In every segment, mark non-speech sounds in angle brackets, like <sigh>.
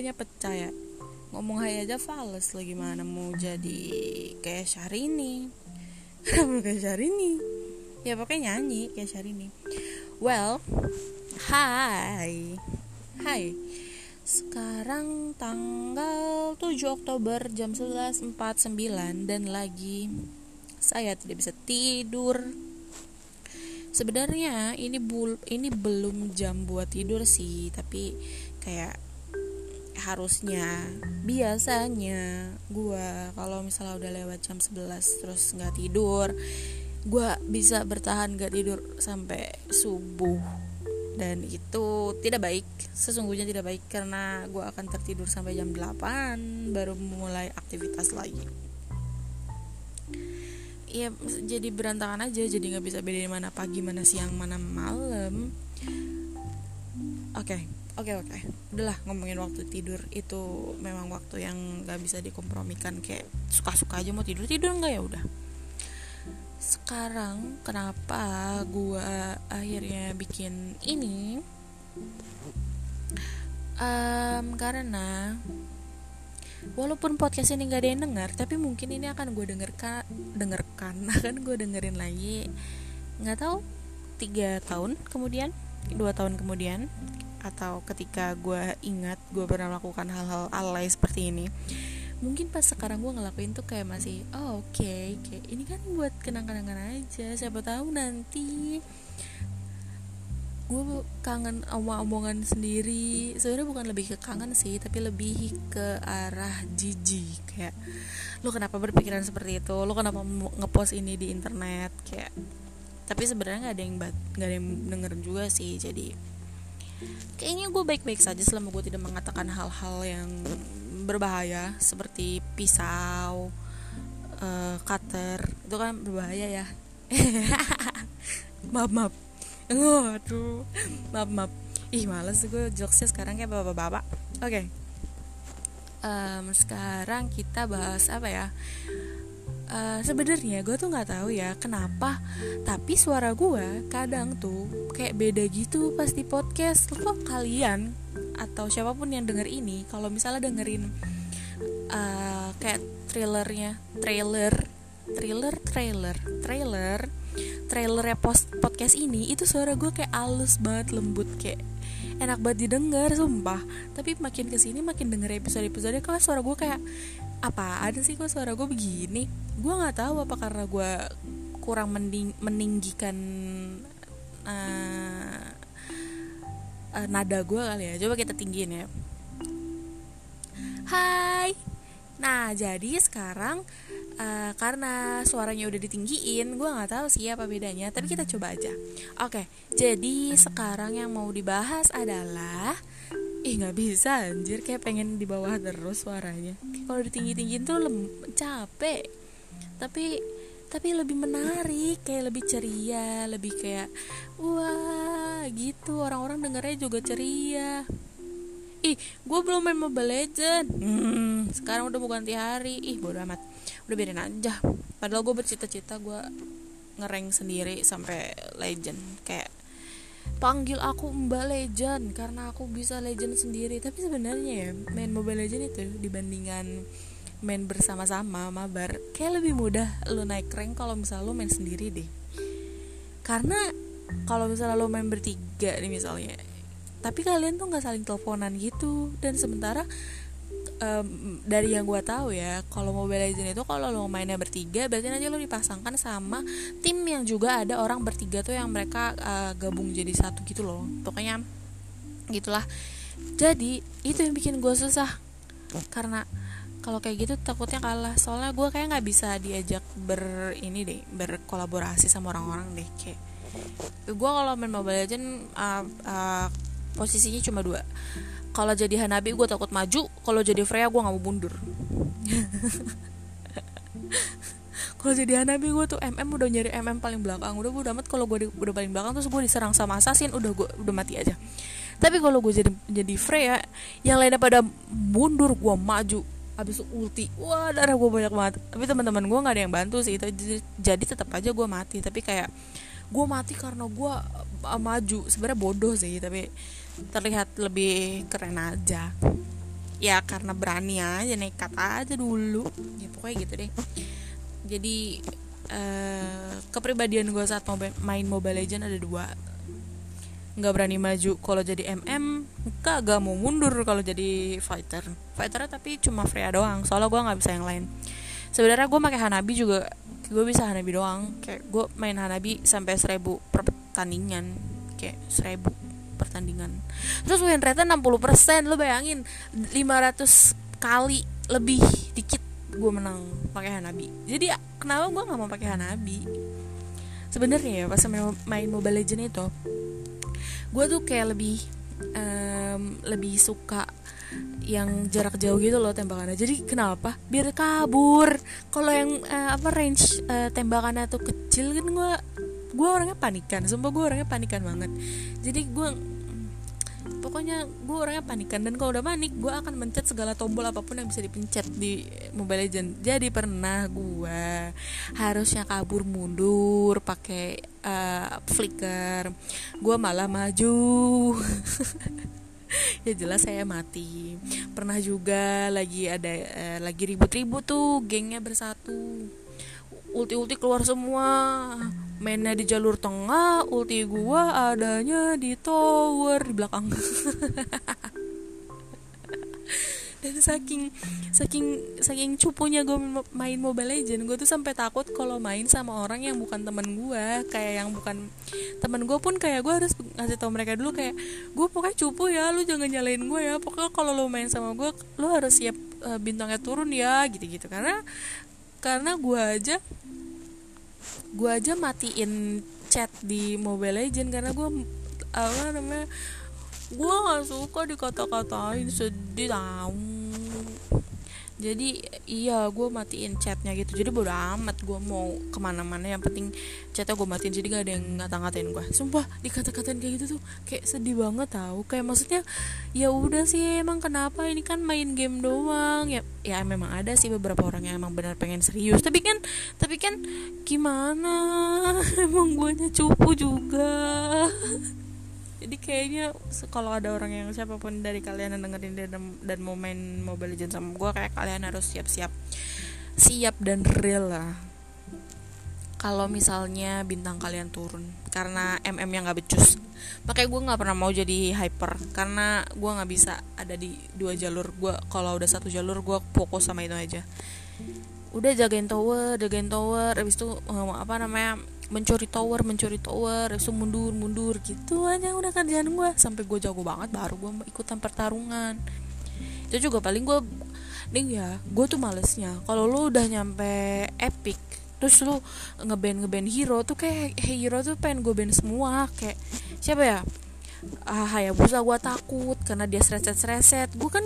suaranya pecah ya. Ngomong hai aja fals lagi mana mau jadi kayak Syahrini? <laughs> Kenapa kayak Syahrini. Ya pokoknya nyanyi kayak Syahrini. Well hai. Hai. Sekarang tanggal 7 Oktober jam 11.49 dan lagi saya tidak bisa tidur. Sebenarnya ini bul ini belum jam buat tidur sih tapi kayak harusnya. Biasanya gue kalau misalnya udah lewat jam 11 terus nggak tidur gue bisa bertahan gak tidur sampai subuh. Dan itu tidak baik sesungguhnya tidak baik karena gue akan tertidur sampai jam 8 baru mulai aktivitas lagi. Ya jadi berantakan aja jadi nggak bisa bedain mana pagi mana siang mana malam oke oke oke. Okay. udahlah ngomongin waktu tidur itu memang waktu yang gak bisa dikompromikan. Kayak suka-suka aja mau tidur tidur nggak ya? Udah. Sekarang kenapa gua akhirnya bikin ini? Um, karena walaupun podcast ini gak ada yang denger tapi mungkin ini akan gue dengarkan dengarkan <laughs> akan gue dengerin lagi. Nggak tahu tiga tahun kemudian dua tahun kemudian atau ketika gue ingat gue pernah melakukan hal-hal alay seperti ini mungkin pas sekarang gue ngelakuin tuh kayak masih oh, oke okay. kayak ini kan buat kenang-kenangan aja siapa tahu nanti gue kangen omong-omongan sendiri sebenarnya bukan lebih ke kangen sih tapi lebih ke arah jijik kayak lo kenapa berpikiran seperti itu lo kenapa ngepost ini di internet kayak tapi sebenarnya nggak ada yang nggak ada yang dengerin juga sih jadi kayaknya gue baik-baik saja selama gue tidak mengatakan hal-hal yang berbahaya seperti pisau uh, cutter itu kan berbahaya ya. <laughs> Maaf maaf. Waduh. Maaf maaf. Ih males gue jokesnya sekarang kayak bapak-bapak. Oke. Okay. um, sekarang kita bahas apa ya uh, sebenarnya gue tuh nggak tahu ya kenapa tapi suara gue kadang tuh kayak beda gitu pas di podcast. Lo kalian atau siapa pun yang denger ini kalau misalnya dengerin uh, kayak trailernya trailer trailer trailer trailer trailernya post podcast ini itu suara gue kayak halus banget lembut kayak enak banget didengar sumpah. Tapi makin ke sini makin denger episode episode kalau suara gue kayak apa ada sih kok suara gue begini? Gue nggak tahu apa karena gue kurang mending meninggikan uh, uh, nada gue kali ya. Coba kita tinggiin ya. Hai Nah jadi sekarang uh, karena suaranya udah ditinggiin gue nggak tahu sih apa bedanya tapi kita coba aja. Oke jadi sekarang yang mau dibahas adalah ih nggak bisa anjir kayak pengen di bawah terus suaranya. Kalau ditinggi tinggiin tuh lem capek. Tapi tapi lebih menarik kayak lebih ceria lebih kayak wah gitu. Orang-orang dengernya juga ceria ih gue belum main Mobile Legend hmm, sekarang udah mau ganti hari. Ih bodo amat. Udah biarin aja. Padahal gue bercita-cita gue ngereng sendiri sampai legend. Kayak panggil aku Mbak Legend karena aku bisa Legend sendiri. Tapi sebenarnya ya main Mobile Legend itu dibandingkan main bersama-sama mabar kayak lebih mudah lo naik rank kalau misalnya lo main sendiri deh. Karena kalau misalnya lo main bertiga nih misalnya tapi kalian tuh nggak saling teleponan gitu. Dan sementara um, dari yang gue tahu ya kalau Mobile Legends itu kalau lo mainnya bertiga berarti nanti lo dipasangkan sama tim yang juga ada orang bertiga tuh yang mereka uh, gabung jadi satu gitu loh. Pokoknya gitulah. Jadi itu yang bikin gue susah. Karena kalau kayak gitu takutnya kalah. Soalnya gue kayak nggak bisa diajak ber ini deh berkolaborasi sama orang-orang deh kayak. Gue kalau main Mobile Legends uh, uh, posisinya cuma dua. Kalau jadi Hanabi gue takut maju. Kalau jadi Freya gue nggak mau mundur. <laughs> Kalau jadi Hanabi gue tuh MM udah nyari MM paling belakang. Udah gue amat kalau gue udah paling belakang terus gue diserang sama assassin udah gue udah mati aja. Tapi kalau gue jadi jadi Freya yang lainnya pada mundur gue maju. Habis ulti. Wah darah gue banyak banget. Tapi teman-teman gue nggak ada yang bantu sih. Jadi tetap aja gue mati. Tapi kayak gue mati karena gue uh, maju. Sebenarnya bodoh sih tapi terlihat lebih keren aja. Ya karena berani aja nekat aja dulu. Ya pokoknya gitu deh. Jadi uh, kepribadian gue saat main Mobile Legend ada dua. Nggak berani maju kalau jadi MM kagak mau mundur kalau jadi fighter. Fighter tapi cuma Freya doang soalnya gue nggak bisa yang lain. Sebenarnya gue pakai Hanabi juga gue bisa Hanabi doang. Kayak gue main Hanabi sampai seribu pertandingan kayak seribu pertandingan. Terus win rate 60% lo bayangin 500 kali lebih dikit gue menang pakai Hanabi. Jadi kenapa gue nggak mau pakai Hanabi? Sebenarnya ya pas main Mobile Legend itu gue tuh kayak lebih um, lebih suka yang jarak jauh gitu loh tembakannya. Jadi kenapa? Biar kabur. Kalau yang uh, apa range uh, tembakannya tuh kecil kan gue gue orangnya panikan sumpah gue orangnya panikan banget. Jadi gue pokoknya gue orangnya panikan. Dan kalau udah panik gue akan mencet segala tombol apa pun yang bisa dipencet di Mobile Legend jadi pernah gue harusnya kabur mundur pakai uh, flicker. Gue malah maju. <laughs> Ya jelas saya mati. Pernah juga lagi ada uh, lagi ribut-ribut tuh gengnya bersatu ulti-ulti keluar semua. Mainnya di jalur tengah ulti gua adanya di tower di belakang. <laughs> Dan saking saking saking cupunya gue main Mobile Legend gue tuh sampai takut kalau main sama orang yang bukan temen gue kayak yang bukan temen gue pun kayak gue harus ngasih tau mereka dulu kayak gue pokoknya cupu ya lu jangan nyalain gue ya. Pokoknya kalau lu main sama gue lu harus siap uh, bintangnya turun ya gitu gitu karena karena gue aja gue aja matiin chat di Mobile Legend karena gue apa namanya gue gak suka dikata-katain sedih tau jadi iya gue matiin chatnya gitu. Jadi bodo amat gue mau ke mana-mana. Yang penting chatnya gue matiin jadi gak ada yang ngata-ngatain gue sumpah dikata-katain kayak gitu tuh kayak sedih banget tau. Kayak maksudnya ya udah sih emang kenapa? Ini kan main game doang. Ya ya memang ada sih beberapa orang yang emang benar pengen serius. Tapi kan tapi kan gimana? <laughs> Emang gue cupu juga jadi kayaknya kalau ada orang yang siapa pun dari kalian yang dengerin dan, dan mau main Mobile Legends sama gue kayak kalian harus siap-siap. Siap dan real lah. Kalau misalnya bintang kalian turun karena MM yang gak becus. Makanya gue nggak pernah mau jadi hyper karena gue nggak bisa ada di dua jalur. Gue kalau udah satu jalur gue fokus sama itu aja. Udah jagain tower jagain tower habis itu uh, apa namanya mencuri tower mencuri tower itu mundur mundur gitu aja udah kerjaan gue sampai gue jago banget baru gue ikutan pertarungan. Itu juga paling gue nih ya gue tuh malesnya. Kalau lu udah nyampe epic terus lu ngeband ngeband hero tuh kayak hero tuh pengen gue band semua kayak siapa ya ah Hayabusa gue takut karena dia sereset sereset gue kan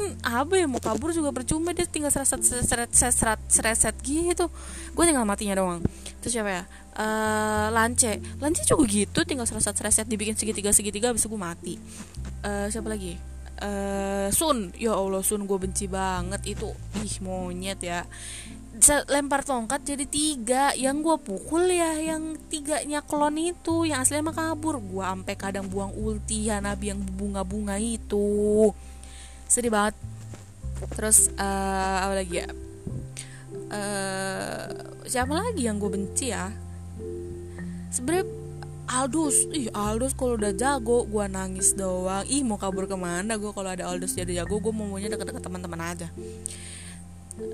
ya mau kabur juga percuma dia tinggal sereset sereset sereset sereset gitu. Gue tinggal matinya doang. Terus siapa ya? Uh, lance. Lance juga gitu tinggal sereset sereset dibikin segitiga segitiga habis gue mati. Uh, siapa lagi? Uh, Sun. Ya Allah Sun gue benci banget. Itu ih monyet ya lempar tongkat jadi tiga. Yang gue pukul ya yang tiganya klon itu. Yang aslinya mah kabur. Gue ampe kadang buang ulti ya nabi yang bunga-bunga itu. Sedih banget. Terus uh, apa lagi ya? Uh, siapa lagi yang gue benci ya? Sebenernya Aldous, ih Aldous kalau udah jago gue nangis doang. Ih mau kabur ke mana gue kalau ada Aldous jadi jago? Gue mau maunya deket-deket teman-teman aja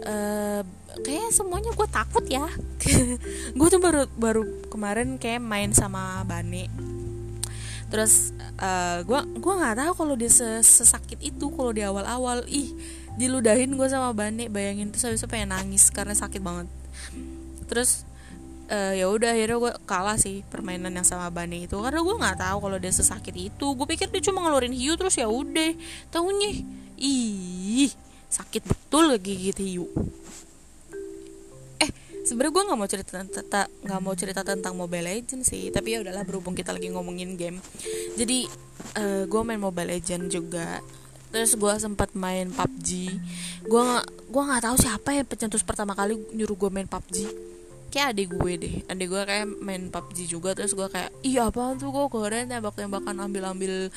uh, kayak semuanya gue takut ya. <laughs> Gue tuh baru baru kemarin kayak main sama Bane terus uh, gue gue nggak tahu kalau dia sesakit itu kalau di awal-awal. Ih diludahin gue sama Bane bayangin tuh habis pengen nangis karena sakit banget. Terus uh, ya udah akhirnya gue kalah sih permainan yang sama Bane itu. Karena gue nggak tahu kalau dia sesakit itu. Gue pikir dia cuma ngeluarin hiu terus ya udah. Tahunya ih sakit betul gigit hiu? Eh sebenarnya gue nggak mau cerita tentang nggak mau cerita tentang Mobile Legends sih tapi ya udahlah berhubung kita lagi ngomongin game. Jadi uh, eh, gue main Mobile Legends juga. Terus gue sempat main PUBG gue gue nggak tahu siapa yang pencetus pertama kali nyuruh gue main PUBG kayak adik gue deh. Adik gue kayak main PUBG juga terus gue kayak iya apa tuh gue keren tembak-tembakan ambil-ambil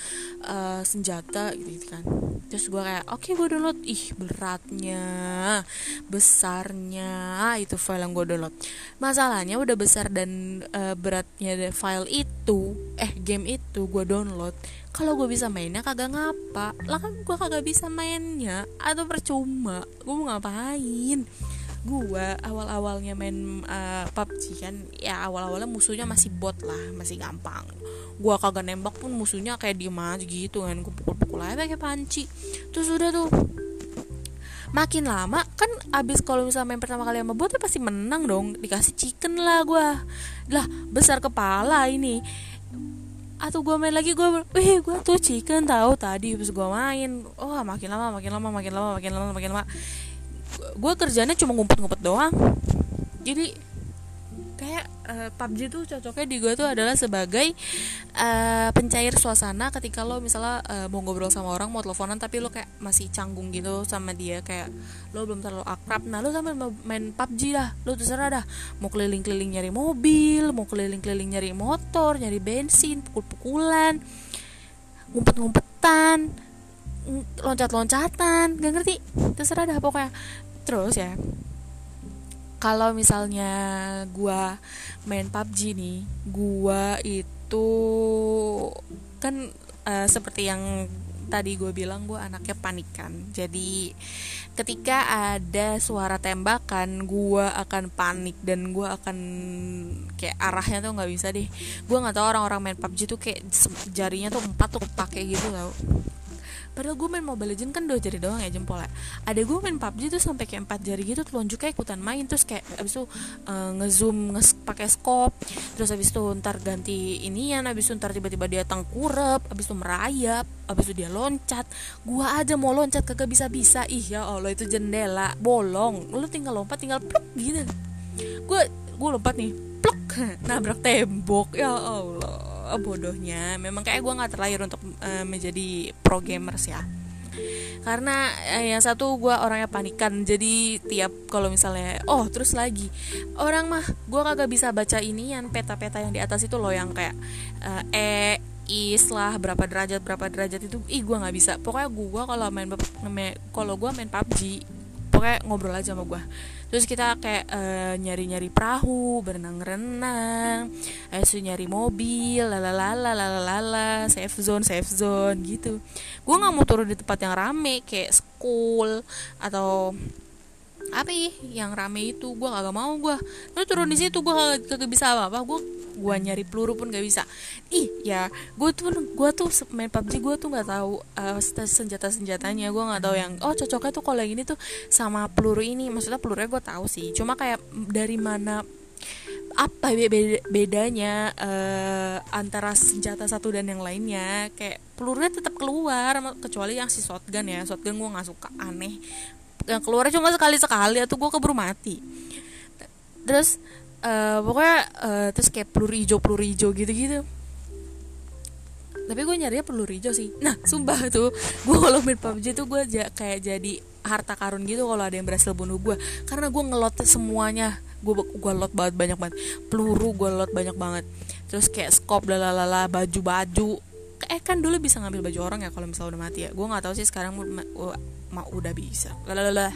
uh, senjata gitu, gitu kan. Terus gue kayak oke okay, gue download. Ih beratnya besarnya itu file yang gue download. Masalahnya udah besar dan uh, beratnya file itu eh game itu gue download kalau gue bisa mainnya kagak ngapa. Lah kan gue kagak bisa mainnya atau percuma. Gue mau ngapain gua awal-awalnya main uh, PUBG kan ya awal-awalnya musuhnya masih bot lah masih gampang. Gua kagak nembak pun musuhnya kayak diem aja gitu kan. Gua pukul-pukul aja kayak panci. Terus udah tuh makin lama kan abis kalau misalnya main pertama kali sama bot ya pasti menang dong dikasih chicken lah gua. Lah besar kepala ini. Atau gue main lagi gue wih gue tuh chicken tahu tadi. Pas gue main oh makin lama makin lama makin lama makin lama makin lama gue kerjanya cuma ngumpet-ngumpet doang. Jadi kayak uh, PUBG tuh cocoknya di gue tuh adalah sebagai uh, pencair suasana ketika lo misalnya uh, mau ngobrol sama orang mau teleponan tapi lo kayak masih canggung gitu sama dia kayak lo belum terlalu akrab. Nah lo sambil main PUBG dah lo terserah dah. Mau keliling-keliling nyari mobil mau keliling-keliling nyari motor nyari bensin pukul-pukulan ngumpet-ngumpetan loncat-loncatan gak ngerti. Terserah dah pokoknya terus ya kalau misalnya gua main PUBG nih gua itu kan uh, seperti yang tadi gue bilang gue anaknya panikan jadi ketika ada suara tembakan gue akan panik dan gue akan kayak arahnya tuh nggak bisa deh. Gue nggak tahu orang-orang main PUBG tuh kayak jarinya tuh empat tuh pakai gitu tau padahal gue main Mobile Legend kan dua jari doang ya jempol ya ada gue main PUBG tuh sampai kayak empat jari gitu telunjuknya ikutan main terus kayak abis itu uh, ngezoom nge pakai scope terus abis itu ntar ganti inian abis itu ntar tiba-tiba dia tengkurap abis itu merayap abis itu dia loncat. Gue aja mau loncat kagak bisa-bisa. Ih ya Allah itu jendela bolong. Lu tinggal lompat tinggal pluk gitu. Gue gue lompat nih pluk nabrak tembok. Ya Allah bodohnya memang kayak gue nggak terlahir untuk uh, menjadi pro gamers ya. Karena eh, yang satu gue orangnya panikan jadi tiap kalau misalnya oh terus lagi. Orang mah gue kagak bisa baca ini yang peta-peta yang di atas itu loh yang kayak uh, e is lah berapa derajat berapa derajat itu. Ih gue nggak bisa. Pokoknya gue kalau main kalau gue main PUBG pokoknya ngobrol aja sama gue terus kita kayak uh, nyari-nyari perahu berenang-renang itu nyari mobil lalalala lalalala safe zone safe zone gitu. Gue nggak mau turun di tempat yang rame kayak school atau apa ya yang rame itu? Gue kagak mau gue lu turun di situ gue kagak, kagak bisa apa apa gue gue nyari peluru pun gak bisa. Ih ya gue tuh gue tuh main PUBG gue tuh nggak tahu uh, senjata senjatanya gue nggak tahu yang oh cocoknya tuh kalau yang ini tuh sama peluru ini. Maksudnya pelurunya gue tahu sih. Cuma kayak dari mana apa beda bedanya uh, antara senjata satu dan yang lainnya? Kayak pelurunya tetap keluar kecuali yang si shotgun ya. Shotgun gue nggak suka aneh yang keluar cuma sekali sekali atau gue keburu mati. Terus uh, pokoknya uh, terus kayak peluru hijau peluru hijau gitu gitu tapi gue nyarinya peluru hijau sih. Nah sumpah tuh gue kalau main PUBG tuh gue ja, kayak jadi harta karun gitu kalau ada yang berhasil bunuh gue karena gue ngelot semuanya. Gue gue lot banget banyak banget. Peluru gue lot banyak banget. Terus kayak scope lalala baju baju eh kan dulu bisa ngambil baju orang ya kalau misalnya udah mati ya. Gue nggak tahu sih sekarang mau udah bisa. Lalala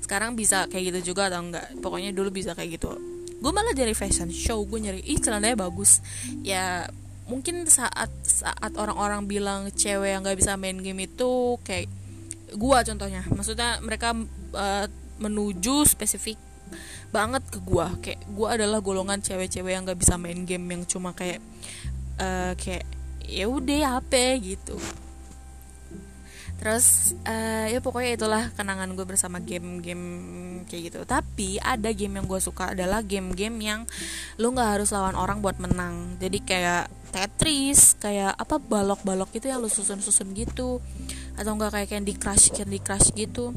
sekarang bisa kayak gitu juga atau enggak pokoknya dulu bisa kayak gitu. Gue malah dari fashion show. Gue nyari ih celananya bagus. Ya mungkin saat saat orang-orang bilang cewek yang nggak bisa main game itu kayak gue contohnya. Maksudnya mereka uh, menuju spesifik banget ke gue kayak gue adalah golongan cewek-cewek yang nggak bisa main game yang cuma kayak uh, kayak ya udah apa gitu. Terus uh, ya pokoknya itulah kenangan gue bersama game-game kayak gitu. Tapi ada game yang gue suka adalah game-game yang lu nggak harus lawan orang buat menang. Jadi kayak Tetris kayak apa balok-balok gitu yang lu susun-susun gitu. Atau enggak kayak Candy Crush Candy Crush gitu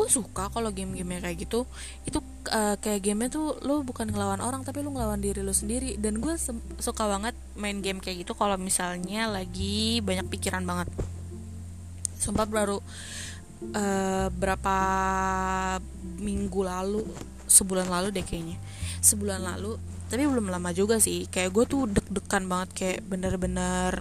gue suka kalau game-game kayak gitu. Itu uh, kayak gamenya tuh lu bukan ngelawan orang tapi lu ngelawan diri lu sendiri. Dan gue suka banget main game kayak gitu kalau misalnya lagi banyak pikiran banget. Sumpah baru uh, berapa minggu lalu sebulan lalu deh kayaknya. Sebulan lalu tapi belum lama juga sih. Kayak gue tuh deg-degan banget kayak bener-bener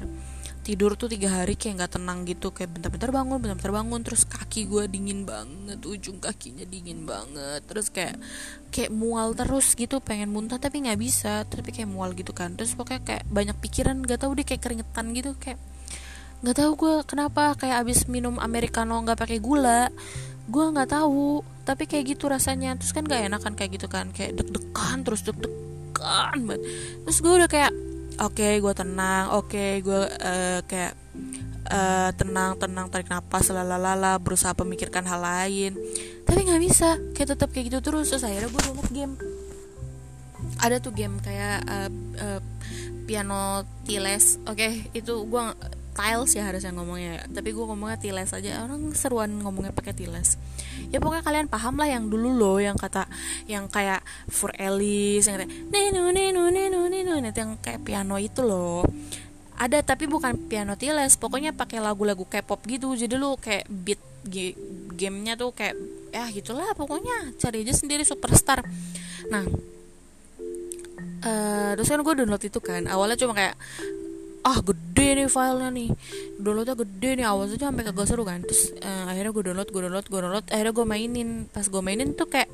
tidur tuh tiga hari kayak nggak tenang gitu kayak bentar-bentar bangun bentar-bentar bangun terus kaki gue dingin banget ujung kakinya dingin banget terus kayak kayak mual terus gitu pengen muntah tapi nggak bisa tapi kayak mual gitu kan. Terus pokoknya kayak banyak pikiran gak tau deh kayak keringetan gitu kayak nggak tahu gue kenapa kayak abis minum americano nggak pakai gula gue nggak tahu tapi kayak gitu rasanya. Terus kan gak enakan kayak gitu kan kayak deg-degan terus deg-degan banget. Terus gue udah kayak oke okay, gue tenang oke okay, gue uh, kayak uh, tenang tenang tarik nafas lalalala berusaha memikirkan hal lain. Tapi nggak bisa kayak tetap kayak gitu terus terus akhirnya gue download game. Ada tuh game kayak uh, uh, piano tiles oke okay, itu gue tiles ya harusnya ngomongnya. Tapi gue ngomongnya tiles aja. Orang seruan ngomongnya pakai tiles. Ya pokoknya kalian paham lah yang dulu loh yang kata yang kayak for Alice yang kayak nenu nenu nenu nenu. Yang kayak piano itu loh. Ada tapi bukan piano tiles. Pokoknya pakai lagu-lagu K-pop gitu. Jadi lu kayak beat gamenya tuh kayak ya gitulah pokoknya. Cari aja sendiri superstar. Nah uh, terus kan gue download itu kan. Awalnya cuma kayak ah gede nih filenya nih. Downloadnya gede nih awas aja sampai kagak seru kan. Terus uh, akhirnya gue download gue download gue download akhirnya gue mainin. Pas gue mainin tuh kayak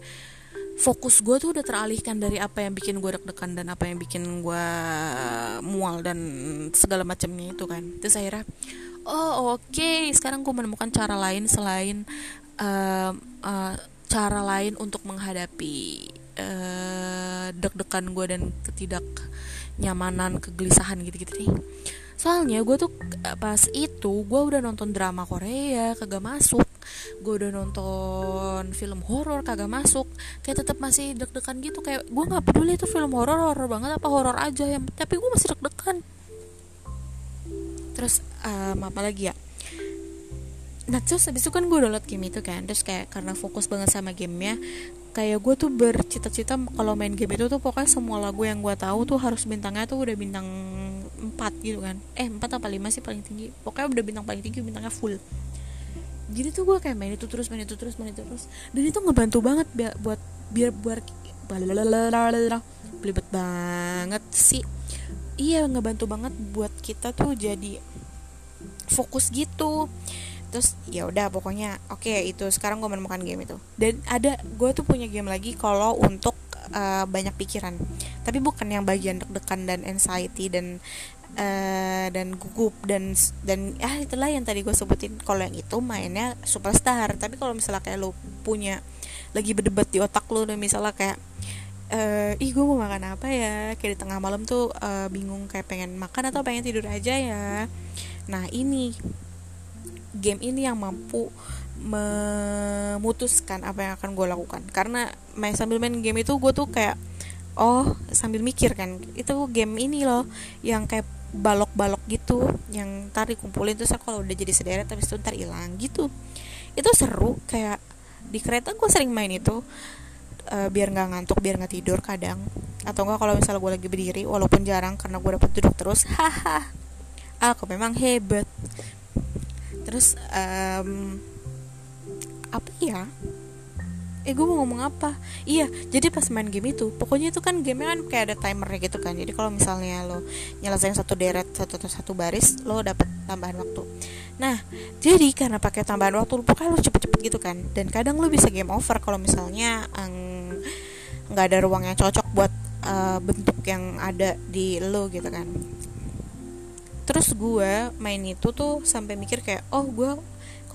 fokus gue tuh udah teralihkan dari apa yang bikin gue deg-degan dan apa yang bikin gue mual dan segala macamnya itu kan. Terus akhirnya oh oke okay. sekarang gue menemukan cara lain selain uh, uh, cara lain untuk menghadapi uh, deg-degan gue dan ketidak nyamanan kegelisahan gitu-gitu nih soalnya gue tuh pas itu gue udah nonton drama Korea kagak masuk. Gue udah nonton film horor kagak masuk. Kayak tetap masih deg-degan gitu kayak gue nggak peduli itu film horor horor banget apa horor aja yang tapi gue masih deg-degan. Terus um, apa lagi ya? Nah terus habis itu kan gue download game itu kan terus kayak karena fokus banget sama gamenya kayak gue tuh bercita-cita kalau main game itu tuh pokoknya semua lagu yang gue tahu tuh harus bintangnya tuh udah bintang 4 gitu kan. Eh 4 apa 5 sih paling tinggi. Pokoknya udah bintang paling tinggi bintangnya full. Jadi tuh gue kayak main itu terus main itu terus main itu terus. Dan itu ngebantu banget biar buat biar buat belibet terus ya udah pokoknya oke okay, itu sekarang gue menemukan game itu. Dan ada gue tuh punya game lagi kalau untuk uh, banyak pikiran. Tapi bukan yang bagian deg-degan dan anxiety dan uh, dan gugup dan dan ah itulah yang tadi gue sebutin. Kalau yang itu mainnya superstar. Tapi kalau misalnya kayak lo punya lagi berdebat di otak lo dan misalnya kayak uh, ih gue mau makan apa ya? Kayak di tengah malam tuh uh, bingung kayak pengen makan atau pengen tidur aja ya. Nah ini game ini yang mampu memutuskan apa yang akan gue lakukan. Karena main sambil main game itu gue tuh kayak oh sambil mikir kan itu game ini loh yang kayak balok-balok gitu yang tadi kumpulin terus kalau udah jadi sederet tapi itu ntar hilang gitu. Itu seru kayak di kereta gue sering main itu uh, biar nggak ngantuk biar nggak tidur kadang. Atau enggak kalau misalnya gue lagi berdiri walaupun jarang karena gue dapat duduk terus <laughs> haha. Aku memang hebat terus um, apa ya? Eh gue mau ngomong apa? Iya jadi pas main game itu pokoknya itu kan game kan kayak ada timernya gitu kan. Jadi kalau misalnya lo nyelesain satu deret satu satu baris lo dapet tambahan waktu. Nah jadi karena pakai tambahan waktu pokoknya lo cepet-cepet gitu kan. Dan kadang lo bisa game over kalau misalnya nggak um, ada ruang yang cocok buat uh, bentuk yang ada di lo gitu kan terus gue main itu tuh sampai mikir kayak oh gue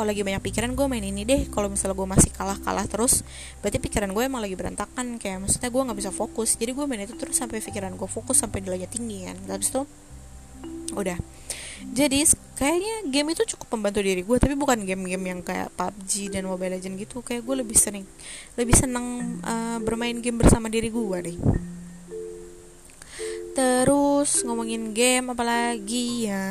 kalau lagi banyak pikiran gue main ini deh. Kalau misalnya gue masih kalah kalah terus berarti pikiran gue emang lagi berantakan. Kayak maksudnya gue nggak bisa fokus. Jadi gue main itu terus sampai pikiran gue fokus sampai nilainya tinggi kan. Habis itu udah. Jadi kayaknya game itu cukup membantu diri gue tapi bukan game-game yang kayak PUBG dan Mobile Legend gitu. Kayak gue lebih sering lebih seneng uh, bermain game bersama diri gue deh terus ngomongin game apalagi ya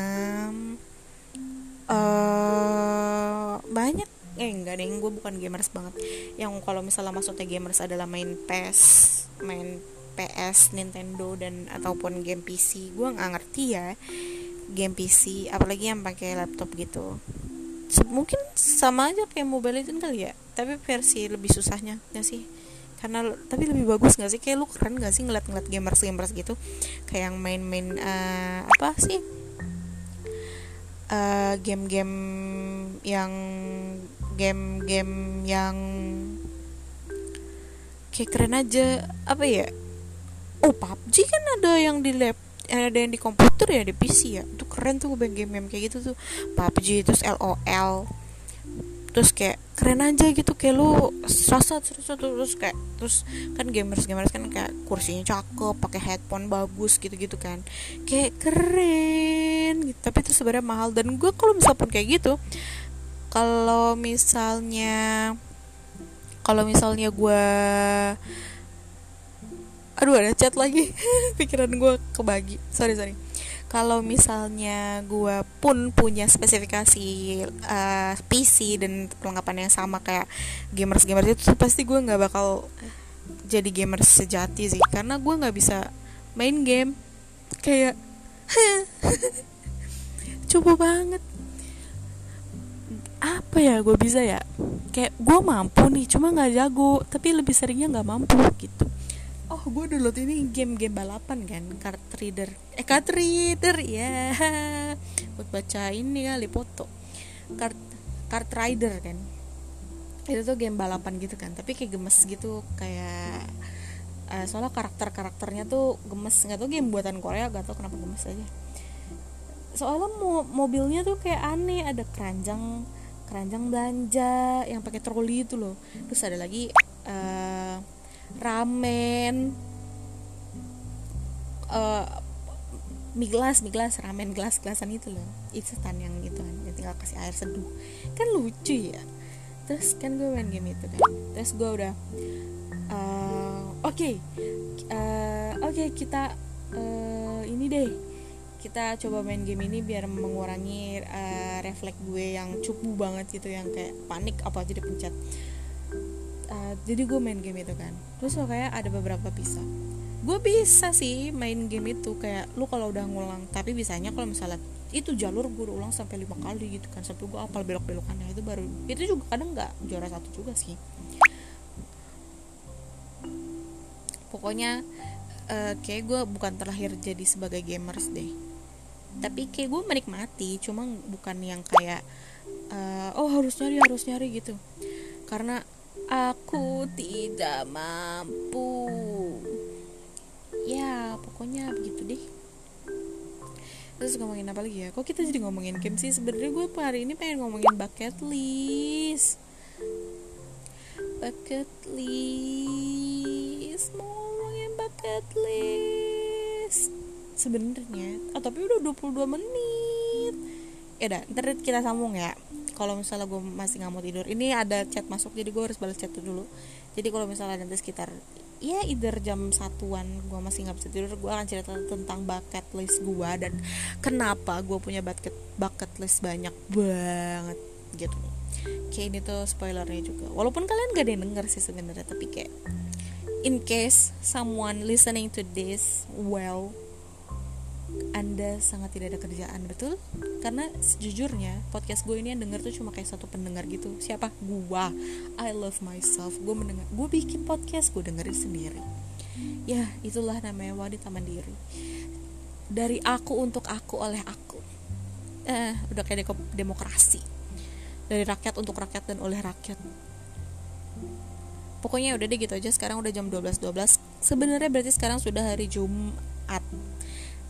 uh, banyak. Eh enggak deh gue bukan gamers banget. Yang kalau misalnya maksudnya gamers adalah main PS main PS Nintendo dan ataupun game PC gue nggak ngerti ya game PC apalagi yang pakai laptop gitu. Mungkin sama aja kayak Mobile Legends kali ya tapi versi lebih susahnya ya sih karena tapi lebih bagus nggak sih? Kayak lu keren nggak sih ngeliat-ngeliat gamers gamers gitu? Kayak yang main-main uh, apa sih? Uh, game-game yang game-game yang kayak keren aja. Apa ya? Oh PUBG kan ada yang di lab ada yang di komputer ya di PC ya? Itu keren tuh game-game kayak gitu tuh. PUBG terus LOL terus kayak keren aja gitu. Kayak lu terus terus kayak terus kan gamers gamers kan kayak kursinya cakep pakai headphone bagus gitu gitu kan. Kayak keren gitu. Tapi itu sebenarnya mahal. Dan gue kalau misal pun kayak gitu kalau misalnya kalau misalnya gue aduh ada chat lagi. <laughs> Pikiran gue kebagi. Sorry sorry kalau misalnya gue pun punya spesifikasi uh, eh, PC dan perlengkapan yang sama kayak gamers gamers itu pasti gue nggak bakal jadi gamers sejati sih. Karena gue nggak bisa main game. Kayak <laughs> coba banget. Apa ya gue bisa ya? Kayak gue mampu nih cuma nggak jago tapi lebih seringnya nggak mampu gitu gue download ini game-game balapan kan card reader. Eh card reader ya <laughs> buat baca ini kali foto. Card card rider kan. Itu tuh game balapan gitu kan tapi kayak gemes gitu kayak uh, soalnya karakter karakternya tuh gemes. Nggak tau game buatan Korea gak tau kenapa gemes aja. Soalnya mo mobilnya tuh kayak aneh ada keranjang keranjang belanja yang pakai troli itu loh. Terus ada lagi uh, ramen uh, mie gelas mie gelas ramen gelas gelasan itu loh. Instan yang itu kan yang tinggal kasih air seduh. Kan lucu ya. Terus kan gue main game itu kan. Terus gue udah uh, oke okay. uh, oke okay, kita uh, ini deh. Kita coba main game ini biar mengurangi uh, refleks gue yang cupu banget gitu yang kayak panik apa aja dipencet uh, jadi gue main game itu kan. Terus kayak ada beberapa pisah. Gue bisa sih main game itu kayak lu kalau udah ngulang tapi bisanya kalau misalnya itu jalur gue ulang sampai lima kali gitu kan sampai gue apal belok belokannya itu baru itu juga kadang nggak juara satu juga sih. Pokoknya uh, kayak gue bukan terlahir jadi sebagai gamers deh. Tapi kayak gue menikmati cuma bukan yang kayak uh, oh harus nyari harus nyari gitu. Karena aku tidak mampu. Ya pokoknya begitu deh. Terus ngomongin apa lagi ya? Kok kita jadi ngomongin game sih? Sebenarnya gue hari ini pengen ngomongin bucket list. Bucket list. Mau ngomongin bucket list. Sebenarnya oh tapi udah 22 menit. Ya udah ntar kita sambung ya kalau misalnya gue masih nggak mau tidur ini ada chat masuk jadi gue harus balas chat dulu. Jadi kalau misalnya nanti sekitar ya either jam satuan gue masih nggak bisa tidur gue akan cerita tentang bucket list gue dan kenapa gue punya bucket bucket list banyak banget gitu. Kayak ini tuh spoilernya juga. Walaupun kalian gak ada yang denger sih sebenarnya tapi kayak in case someone listening to this well anda sangat tidak ada kerjaan betul karena sejujurnya podcast gue ini yang denger tuh cuma kayak satu pendengar gitu. Siapa? Gua. I love myself. Gue mendengar gue bikin podcast gue dengerin sendiri. Ya itulah namanya wanita mandiri dari aku untuk aku oleh aku. Eh udah kayak demokrasi. Dari rakyat untuk rakyat dan oleh rakyat. Pokoknya udah deh gitu aja. Sekarang udah jam 12.12 .12. sebenarnya berarti sekarang sudah hari Jumat.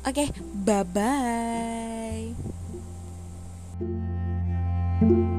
Oke, okay, bye bye. thank you